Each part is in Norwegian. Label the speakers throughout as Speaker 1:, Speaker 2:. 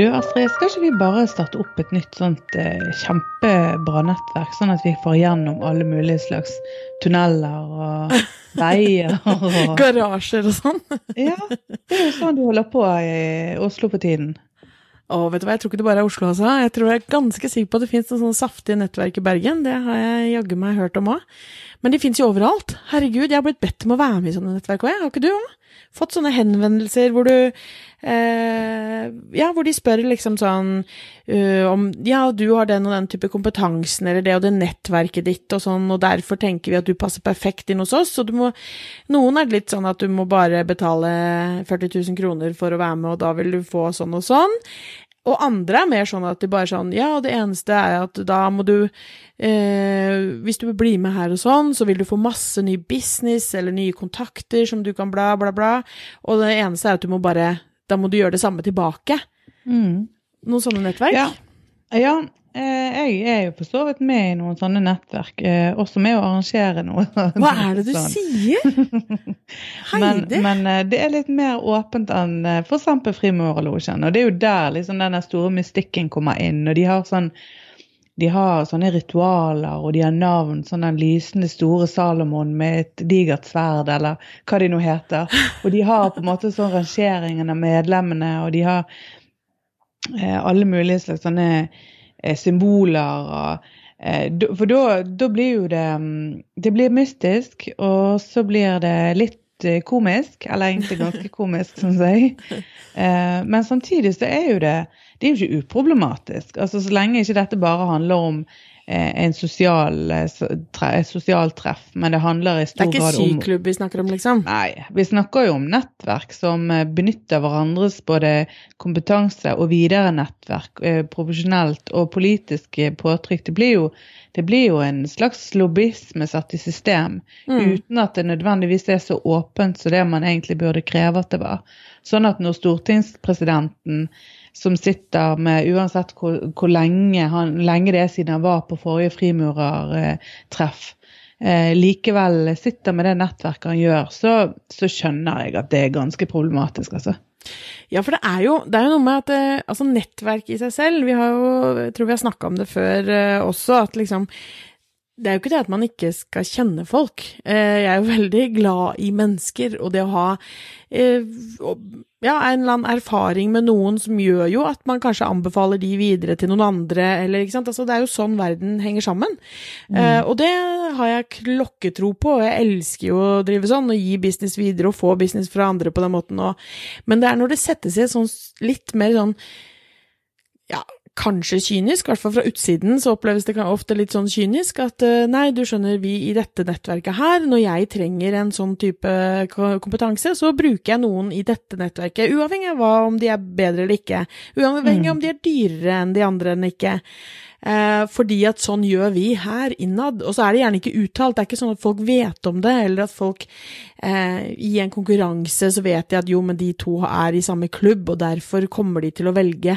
Speaker 1: Du Astrid, skal ikke vi bare starte opp et nytt sånt eh, kjempebra nettverk, sånn at vi får igjennom alle mulige slags tunneler og veier og
Speaker 2: Garasjer og sånn.
Speaker 1: Ja, det er jo sånn du holder på i Oslo på tiden.
Speaker 2: Å, vet du hva, jeg tror ikke det bare er Oslo, altså. Jeg tror jeg er ganske sikker på at det fins noen sånne saftige nettverk i Bergen. Det har jeg jaggu meg hørt om òg. Men de fins jo overalt. Herregud, jeg har blitt bedt om å være med i sånne nettverk òg. Har ikke du òg? Fått sånne henvendelser hvor du eh, Ja, hvor de spør liksom sånn uh, om Ja, du har den og den type kompetansen, eller det og det nettverket ditt og sånn, og derfor tenker vi at du passer perfekt inn hos oss, og du må Noen er det litt sånn at du må bare betale 40 000 kroner for å være med, og da vil du få sånn og sånn. Og andre er mer sånn at de bare sånn Ja, det eneste er at da må du eh, Hvis du blir med her og sånn, så vil du få masse ny business eller nye kontakter som du kan bla, bla, bla. Og det eneste er at du må bare Da må du gjøre det samme tilbake.
Speaker 1: Mm.
Speaker 2: Noen sånne nettverk?
Speaker 1: Ja. ja jeg er jo for så vidt med i noen sånne nettverk, eh, også med å arrangere noe.
Speaker 2: Hva er det du
Speaker 1: sånn.
Speaker 2: sier?
Speaker 1: Men, men eh, det er litt mer åpent enn eh, f.eks. Frimurerlosjen. Og det er jo der liksom denne store mystikken kommer inn. Og de har sånn de har sånne ritualer, og de har navn. Sånn den lysende store Salomon med et digert sverd, eller hva de nå heter. Og de har på en måte sånn rangeringen av medlemmene, og de har eh, alle mulige slags sånne eh, symboler. Og, eh, for da, da blir jo det mm, Det blir mystisk, og så blir det litt eh, komisk. Eller egentlig ganske komisk, syns jeg. Eh, men samtidig så er jo det det er jo ikke uproblematisk. Altså Så lenge ikke dette bare handler om eh, en sosial, eh, s- tre, et sosialt treff, men det handler i stor grad om Det er ikke
Speaker 2: syklubb vi snakker om, liksom?
Speaker 1: Nei, vi snakker jo om nettverk som eh, benytter hverandres både kompetanse og videre nettverk, eh, profesjonelt og politisk eh, påtrykk. Det blir jo, det blir jo en slags lobbyisme satt i system,
Speaker 2: Mm.
Speaker 1: uten at det nødvendigvis er så åpent som det man egentlig burde kreve at det var. Sånn at når stortingspresidenten som sitter med uansett hvor, hvor lenge, han, lenge det er siden han var på forrige frimurertreff, eh, likevel sitter med det nettverket han gjør, så, så skjønner jeg at det er ganske problematisk, altså.
Speaker 2: Ja, for det er jo, det er jo noe med at eh, altså nettverk i seg selv Vi har jo, jeg tror vi har snakka om det før eh, også, at liksom det er jo ikke det at man ikke skal kjenne folk. Eh, Jeg er jo veldig glad i mennesker, og det å ha eh, ja, en eller annen erfaring med noen som gjør jo at man kanskje anbefaler de videre til noen andre, eller ikke sant. Altså, det er jo sånn verden henger sammen. Eh, og det har jeg klokketro på, og jeg elsker jo å drive sånn, og gi business videre og få business fra andre på den måten. Og, men det er når det settes i et sånn litt mer sånn ja, kanskje kynisk, i hvert fall fra utsiden så oppleves det ofte litt sånn kynisk at eh, nei, du skjønner, vi i dette nettverket her, når jeg trenger en sånn type kompetanse, så bruker jeg noen i dette nettverket, uavhengig av hva, om de er bedre eller ikke, uavhengig av om de er dyrere enn de andre eller ikke. Eh, fordi at sånn gjør vi her innad. Og så er det gjerne ikke uttalt. Det er ikke sånn at folk vet om det, eller at folk eh, i en konkurranse så vet de at jo, men de to er i samme klubb, og derfor kommer de til å velge.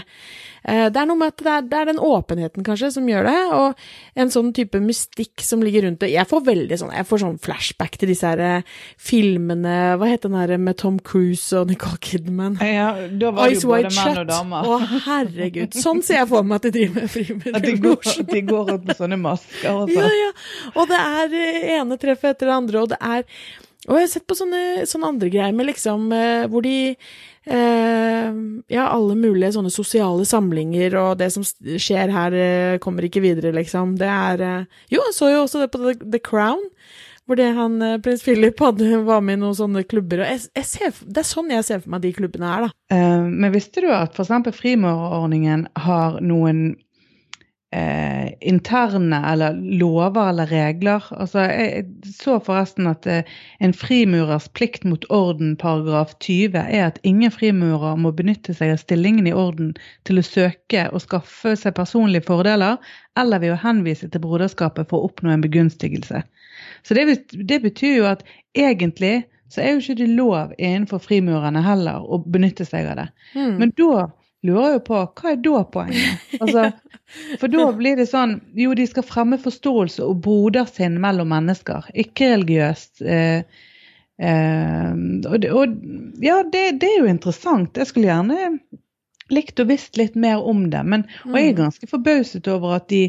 Speaker 2: Eh, det er noe med at det er, det er den åpenheten, kanskje, som gjør det, og en sånn type mystikk som ligger rundt det. Jeg får veldig sånn, jeg får sånn flashback til disse her eh, filmene Hva het den her med Tom Cruise og Nicole Kidman?
Speaker 1: Ja, da var
Speaker 2: Ice White
Speaker 1: damer.
Speaker 2: Å, herregud. Sånn ser jeg for meg at de driver med
Speaker 1: de går, at de går rundt med sånne masker og
Speaker 2: Ja,
Speaker 1: sånn.
Speaker 2: ja. Og det er eh, ene treffet etter det andre, og det er Og jeg har sett på sånne, sånne andre greier med liksom eh, hvor de eh, Ja, alle mulige sånne sosiale samlinger, og det som skjer her, eh, kommer ikke videre, liksom. Det er eh, Jo, jeg så jo også det på The, The Crown. Hvor det han, prins Philip hadde, var med i noen sånne klubber. og jeg, jeg ser, Det er sånn jeg ser for meg de klubbene her, da.
Speaker 1: Eh, men visste du at f.eks. frimurerordningen har noen eh, interne eller lover eller regler? Altså, jeg, så forresten at eh, en frimurers plikt mot orden paragraf 20 er at ingen frimurer må benytte seg av stillingen i orden til å søke og skaffe seg personlige fordeler, eller ved å henvise til broderskapet for å oppnå en begunstigelse. Så det, det betyr jo at egentlig så er jo ikke det lov innenfor frimurerne heller å benytte seg av det.
Speaker 2: Mm.
Speaker 1: Men da lurer jo på, hva er da poenget? Altså, for da blir det sånn, jo de skal fremme forståelse og brodersinn mellom mennesker, ikke religiøst. Eh, eh, og og, ja, det, det er jo interessant. Jeg skulle gjerne likt å visst litt mer om det. Men, og jeg er
Speaker 2: Mm.
Speaker 1: ganske forbauset over at de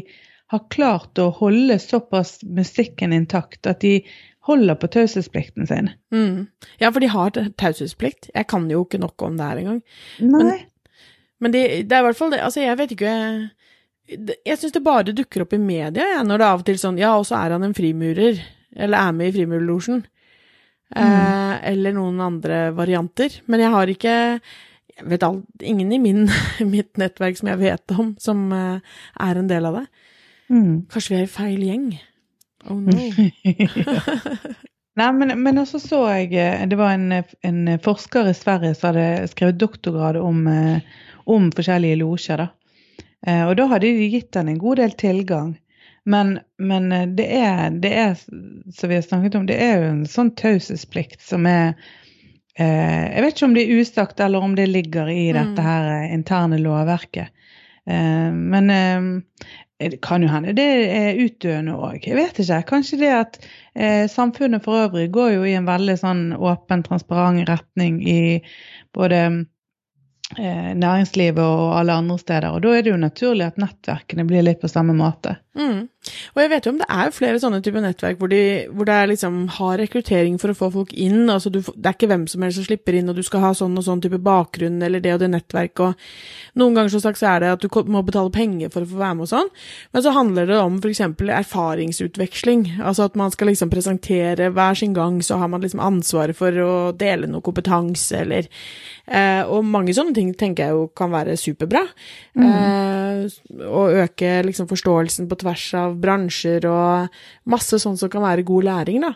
Speaker 1: har klart å holde såpass musikken intakt at de holder på taushetsplikten sin.
Speaker 2: Mm. Ja, for de har taushetsplikt. Jeg kan jo ikke noe om det her engang.
Speaker 1: Nei.
Speaker 2: Men det, det er i hvert fall det Altså, jeg vet ikke det- Jeg syns det bare dukker opp i media, jeg, når det er av og til sånn Ja, og så er han en frimurer. Eller er med i Frimurerlosjen. Eh, eller noen andre varianter. Men jeg har ikke jeg vet alt, ingen i min, mitt nettverk som jeg vet om, som eh, er en del av det.
Speaker 1: Mm.
Speaker 2: Kanskje vi er i feil gjeng? Oh no.
Speaker 1: Nei, men, men også så jeg eh, Det var en, en forsker i Sverige som hadde skrevet doktorgrad om, eh, om forskjellige losjer. Eh, Og da hadde de gitt den en god del tilgang. Men, men eh, det, er, det er, som vi har snakket om, det er jo en sånn taushetsplikt som er eh, Jeg vet ikke om det er usagt, eller om det ligger i
Speaker 2: Mm.
Speaker 1: dette her eh, interne lovverket. Eh, men eh, det kan jo hende det er utdøende òg. Jeg vet ikke. Kanskje det at eh, samfunnet for øvrig går jo i en veldig sånn åpen, transparent retning i både næringslivet og alle andre steder. Og da er det jo naturlig at nettverkene blir litt på samme måte.
Speaker 2: Mm. Og jeg vet jo om det er flere sånne typer nettverk hvor, de, hvor det er liksom har rekruttering for å få folk inn. altså du, Det er ikke hvem som helst som slipper inn, og du skal ha sånn og sånn type bakgrunn eller det og det nettverket. og Noen ganger som sagt så er det at du må betale penger for å få være med og sånn. Men så handler det om f.eks. erfaringsutveksling. Altså at man skal liksom presentere hver sin gang, så har man liksom ansvaret for å dele noe kompetanse eller eh, Og mange sånne ting tenker jeg jo kan være superbra. Eh, og øke liksom forståelsen på tvers av bransjer og masse sånt som kan være god læring, da.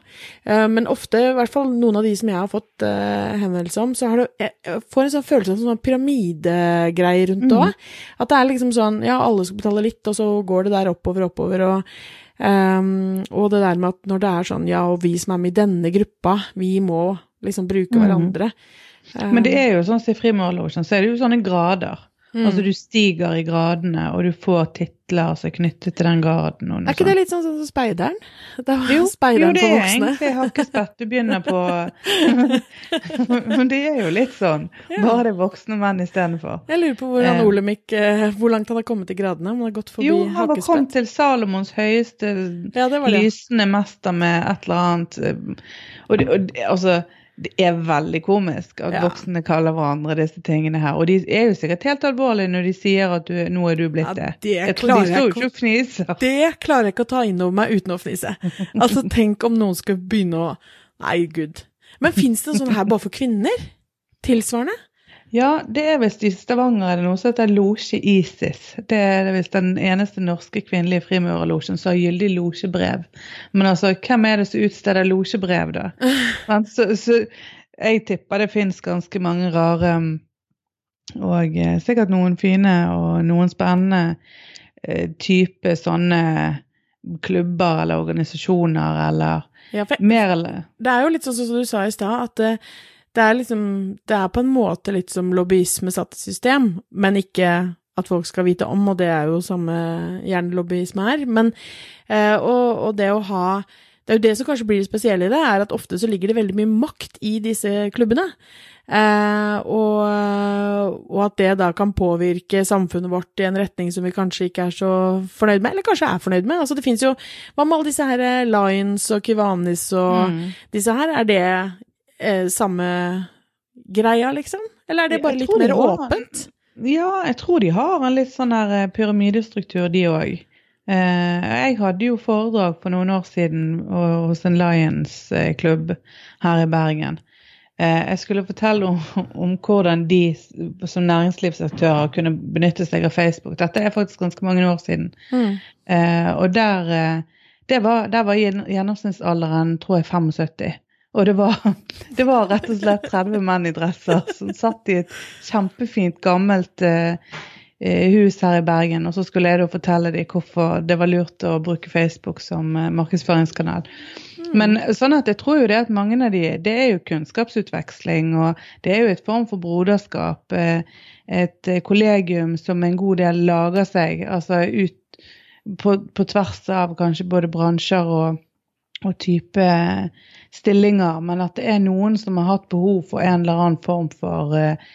Speaker 2: Eh, men ofte, i hvert fall noen av de som jeg har fått eh, henvendelse om, så har du Jeg får en sånn følelse av sånn pyramidegreier rundt det òg. At det er liksom sånn ja, alle skal betale litt, og så går det der oppover, oppover, og um, og det der med at når det er sånn ja, og vi som er med i denne gruppa, vi må liksom bruke
Speaker 1: Mhm.
Speaker 2: hverandre.
Speaker 1: Men det er jo sånn i Frimurlosjen, så er det jo sånne grader.
Speaker 2: Mm.
Speaker 1: Altså du stiger i gradene, og du får titler som er knyttet til den graden.
Speaker 2: Er ikke det litt sånn som Speideren? Det
Speaker 1: Jo, jo,
Speaker 2: Speideren
Speaker 1: det
Speaker 2: for
Speaker 1: er egentlig hakkespett. Du begynner på Men det er jo litt sånn.
Speaker 2: Ja.
Speaker 1: Bare det er voksne menn istedenfor.
Speaker 2: Jeg lurer på hvordan
Speaker 1: Eh.
Speaker 2: Olemic eh, Hvor langt han har kommet i gradene. Om han har gått forbi
Speaker 1: Jo, han var kommet til Salomons høyeste
Speaker 2: Ja, det det.
Speaker 1: lysende mester med et eller annet eh, Og det, og altså, det er veldig komisk at
Speaker 2: Ja.
Speaker 1: voksne kaller hverandre disse tingene her. Og de er jo sikkert helt alvorlige når de sier at du, nå er du blitt
Speaker 2: Ja,
Speaker 1: det.
Speaker 2: det
Speaker 1: Jeg de står jo
Speaker 2: ikke
Speaker 1: å og fniser.
Speaker 2: Det klarer jeg ikke å ta inn over meg uten å fnise. Altså, tenk om noen skulle begynne å Nei, gud. Men fins det sånn her bare for kvinner? Tilsvarende?
Speaker 1: Ja, det er visst i Stavanger er det noe som heter Losje Isis. Det er visst den eneste norske kvinnelige frimurerlosjen som har gyldig losjebrev. Men altså, hvem er det som utsteder losjebrev, da? Så, så jeg tipper det fins ganske mange rare um, og eh, sikkert noen fine og noen spennende eh, type sånne klubber eller organisasjoner eller
Speaker 2: Ja, for
Speaker 1: mer eller
Speaker 2: det er jo litt sånn som du sa i stad, at det, er liksom Det er på en måte litt som lobbyisme satt i system, men ikke at folk skal vite om, og det er jo samme gjerne lobbyisme er. Men eh, og, og det å ha Det er jo det som kanskje blir det spesielle i det, er at ofte så ligger det veldig mye makt i disse klubbene. Eh, og, og at det da kan påvirke samfunnet vårt i en retning som vi kanskje ikke er så fornøyd med, eller kanskje er fornøyd med. Altså det fins jo Hva med alle disse her eh, Lions og Kivanis og
Speaker 1: Mm.
Speaker 2: disse her? Er det eh, samme greia, liksom? Eller er det bare litt mer
Speaker 1: har-
Speaker 2: åpent?
Speaker 1: Ja, jeg tror de har en litt sånn der eh, pyramidestruktur, de òg. Eh, jeg hadde jo foredrag for noen år siden hos en Lions-klubb her i Bergen. Eh, jeg skulle fortelle om, om hvordan de som næringslivsaktører kunne benytte seg av Facebook. Dette er faktisk ganske mange år siden.
Speaker 2: Mm.
Speaker 1: Eh, og der, eh, det var, der var gjennomsnittsalderen tror jeg 75. Og det var, det var rett og slett 30 menn i dresser som satt i et kjempefint, gammelt eh, eh, hus her i Bergen. Og så skulle jeg da fortelle dem hvorfor det var lurt å bruke Facebook som eh, markedsføringskanal. Men sånn at jeg tror jo det at mange av de, det er jo kunnskapsutveksling, og det er jo et form for broderskap. eh, Et kollegium som en god del lager seg, altså ut på, på tvers av kanskje både bransjer og, og type stillinger, men at det er noen som har hatt behov for en eller annen form for eh,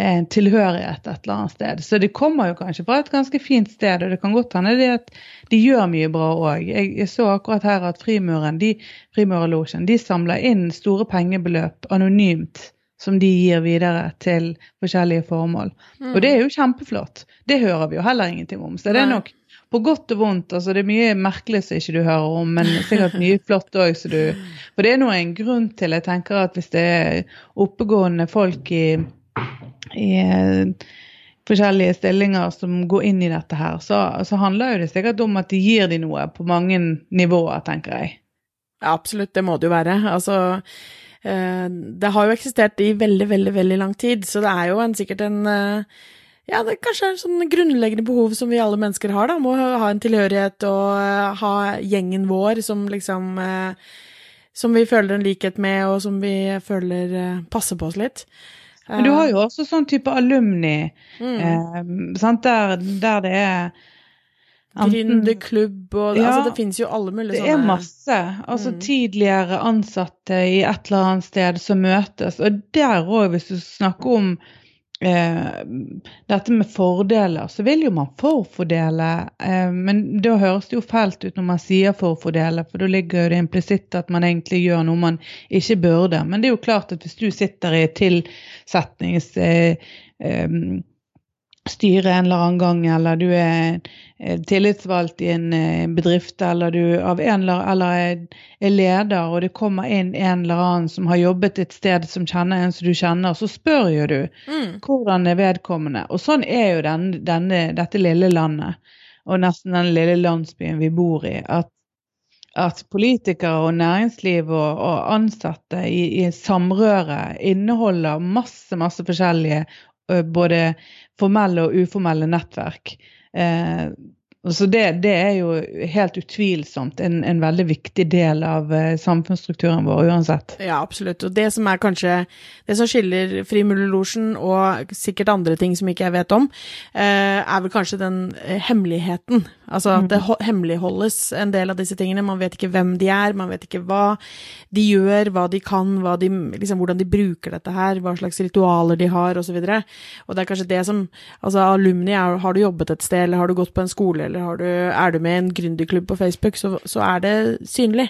Speaker 1: en tilhørighet et eller annet sted. Så det kommer jo kanskje fra et ganske fint sted, og det kan godt hende det at de gjør mye bra òg. Jeg, jeg, så akkurat her at Frimuren, de, Frimurerlosjen, de samler inn store pengebeløp anonymt som de gir videre til forskjellige formål. Mm. Og det er jo kjempeflott. Det hører vi jo heller ingenting om. Så det er nok på godt og vondt. altså Det er mye merkelig som ikke du hører om, men sikkert mye flott òg. For det er nå en grunn til jeg tenker at hvis det er oppegående folk i i eh, forskjellige stillinger som går inn i dette her, så, så handler jo det sikkert om at de gir de noe på mange nivåer, tenker jeg.
Speaker 2: Ja, absolutt, det må det jo være. Altså, eh, det har jo eksistert i veldig, veldig, veldig lang tid, så det er jo en, sikkert en eh, ja, det er kanskje en sånn grunnleggende behov som vi alle mennesker har, da, må ha en tilhørighet og ha gjengen vår som liksom Som vi føler en likhet med, og som vi føler passer på oss litt.
Speaker 1: Men du har jo også sånn type alumni, mm. eh, der, der, det er
Speaker 2: Gründerklubb og ja, altså Det finnes jo alle mulige
Speaker 1: sånne Det er masse. Altså mm. tidligere ansatte i et eller annet sted som møtes. Og der òg, hvis du snakker om eh, dette med fordeler, så vil jo man forfordele. Eh, men da høres det jo fælt ut når man sier forfordele, for da ligger det implisitt at man egentlig gjør noe man ikke burde. Men det er jo klart at hvis du sitter i tilsetnings... Eh, eh, styre en eller annen gang, eller du er tillitsvalgt i en eh, bedrift, eller du av en eller, eller er leder, og det kommer inn en eller annen som har jobbet et sted som kjenner en som du kjenner, så spør jo du mm. hvordan er vedkommende. Og sånn er jo den, denne, dette lille landet, og nesten den lille landsbyen vi bor i. at at politikere og næringsliv og, og ansatte i, i, samrøret inneholder masse masse forskjellige både formelle og uformelle nettverk. Eh, så det, det, er jo helt utvilsomt en, en veldig viktig del av uh, samfunnsstrukturen vår uansett.
Speaker 2: Ja, absolutt. Og det som er kanskje det som skiller Frimurlosjen og sikkert andre ting som ikke jeg vet om, uh, er vel kanskje den hemmeligheten. Altså at det mm. hemmeligholdes en del av disse tingene. Man vet ikke hvem de er, man vet ikke hva de gjør, hva de kan, hva de, liksom, hvordan de bruker dette her, hva slags ritualer de har, osv. Og, så og det er kanskje det som Altså, alumni, er, har du jobbet et sted, eller har du gått på en skole, eller du, er du med i en gründerklubb på Facebook, så, så, er det synlig.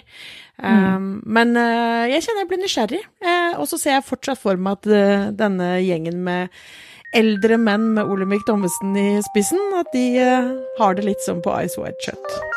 Speaker 2: Mm. Um, men uh, jeg kjenner jeg blir nysgjerrig, uh, og så ser jeg fortsatt for meg at uh, denne gjengen med eldre menn med Olemic Thommessen i spissen, at de har det litt som på Ice White Shut.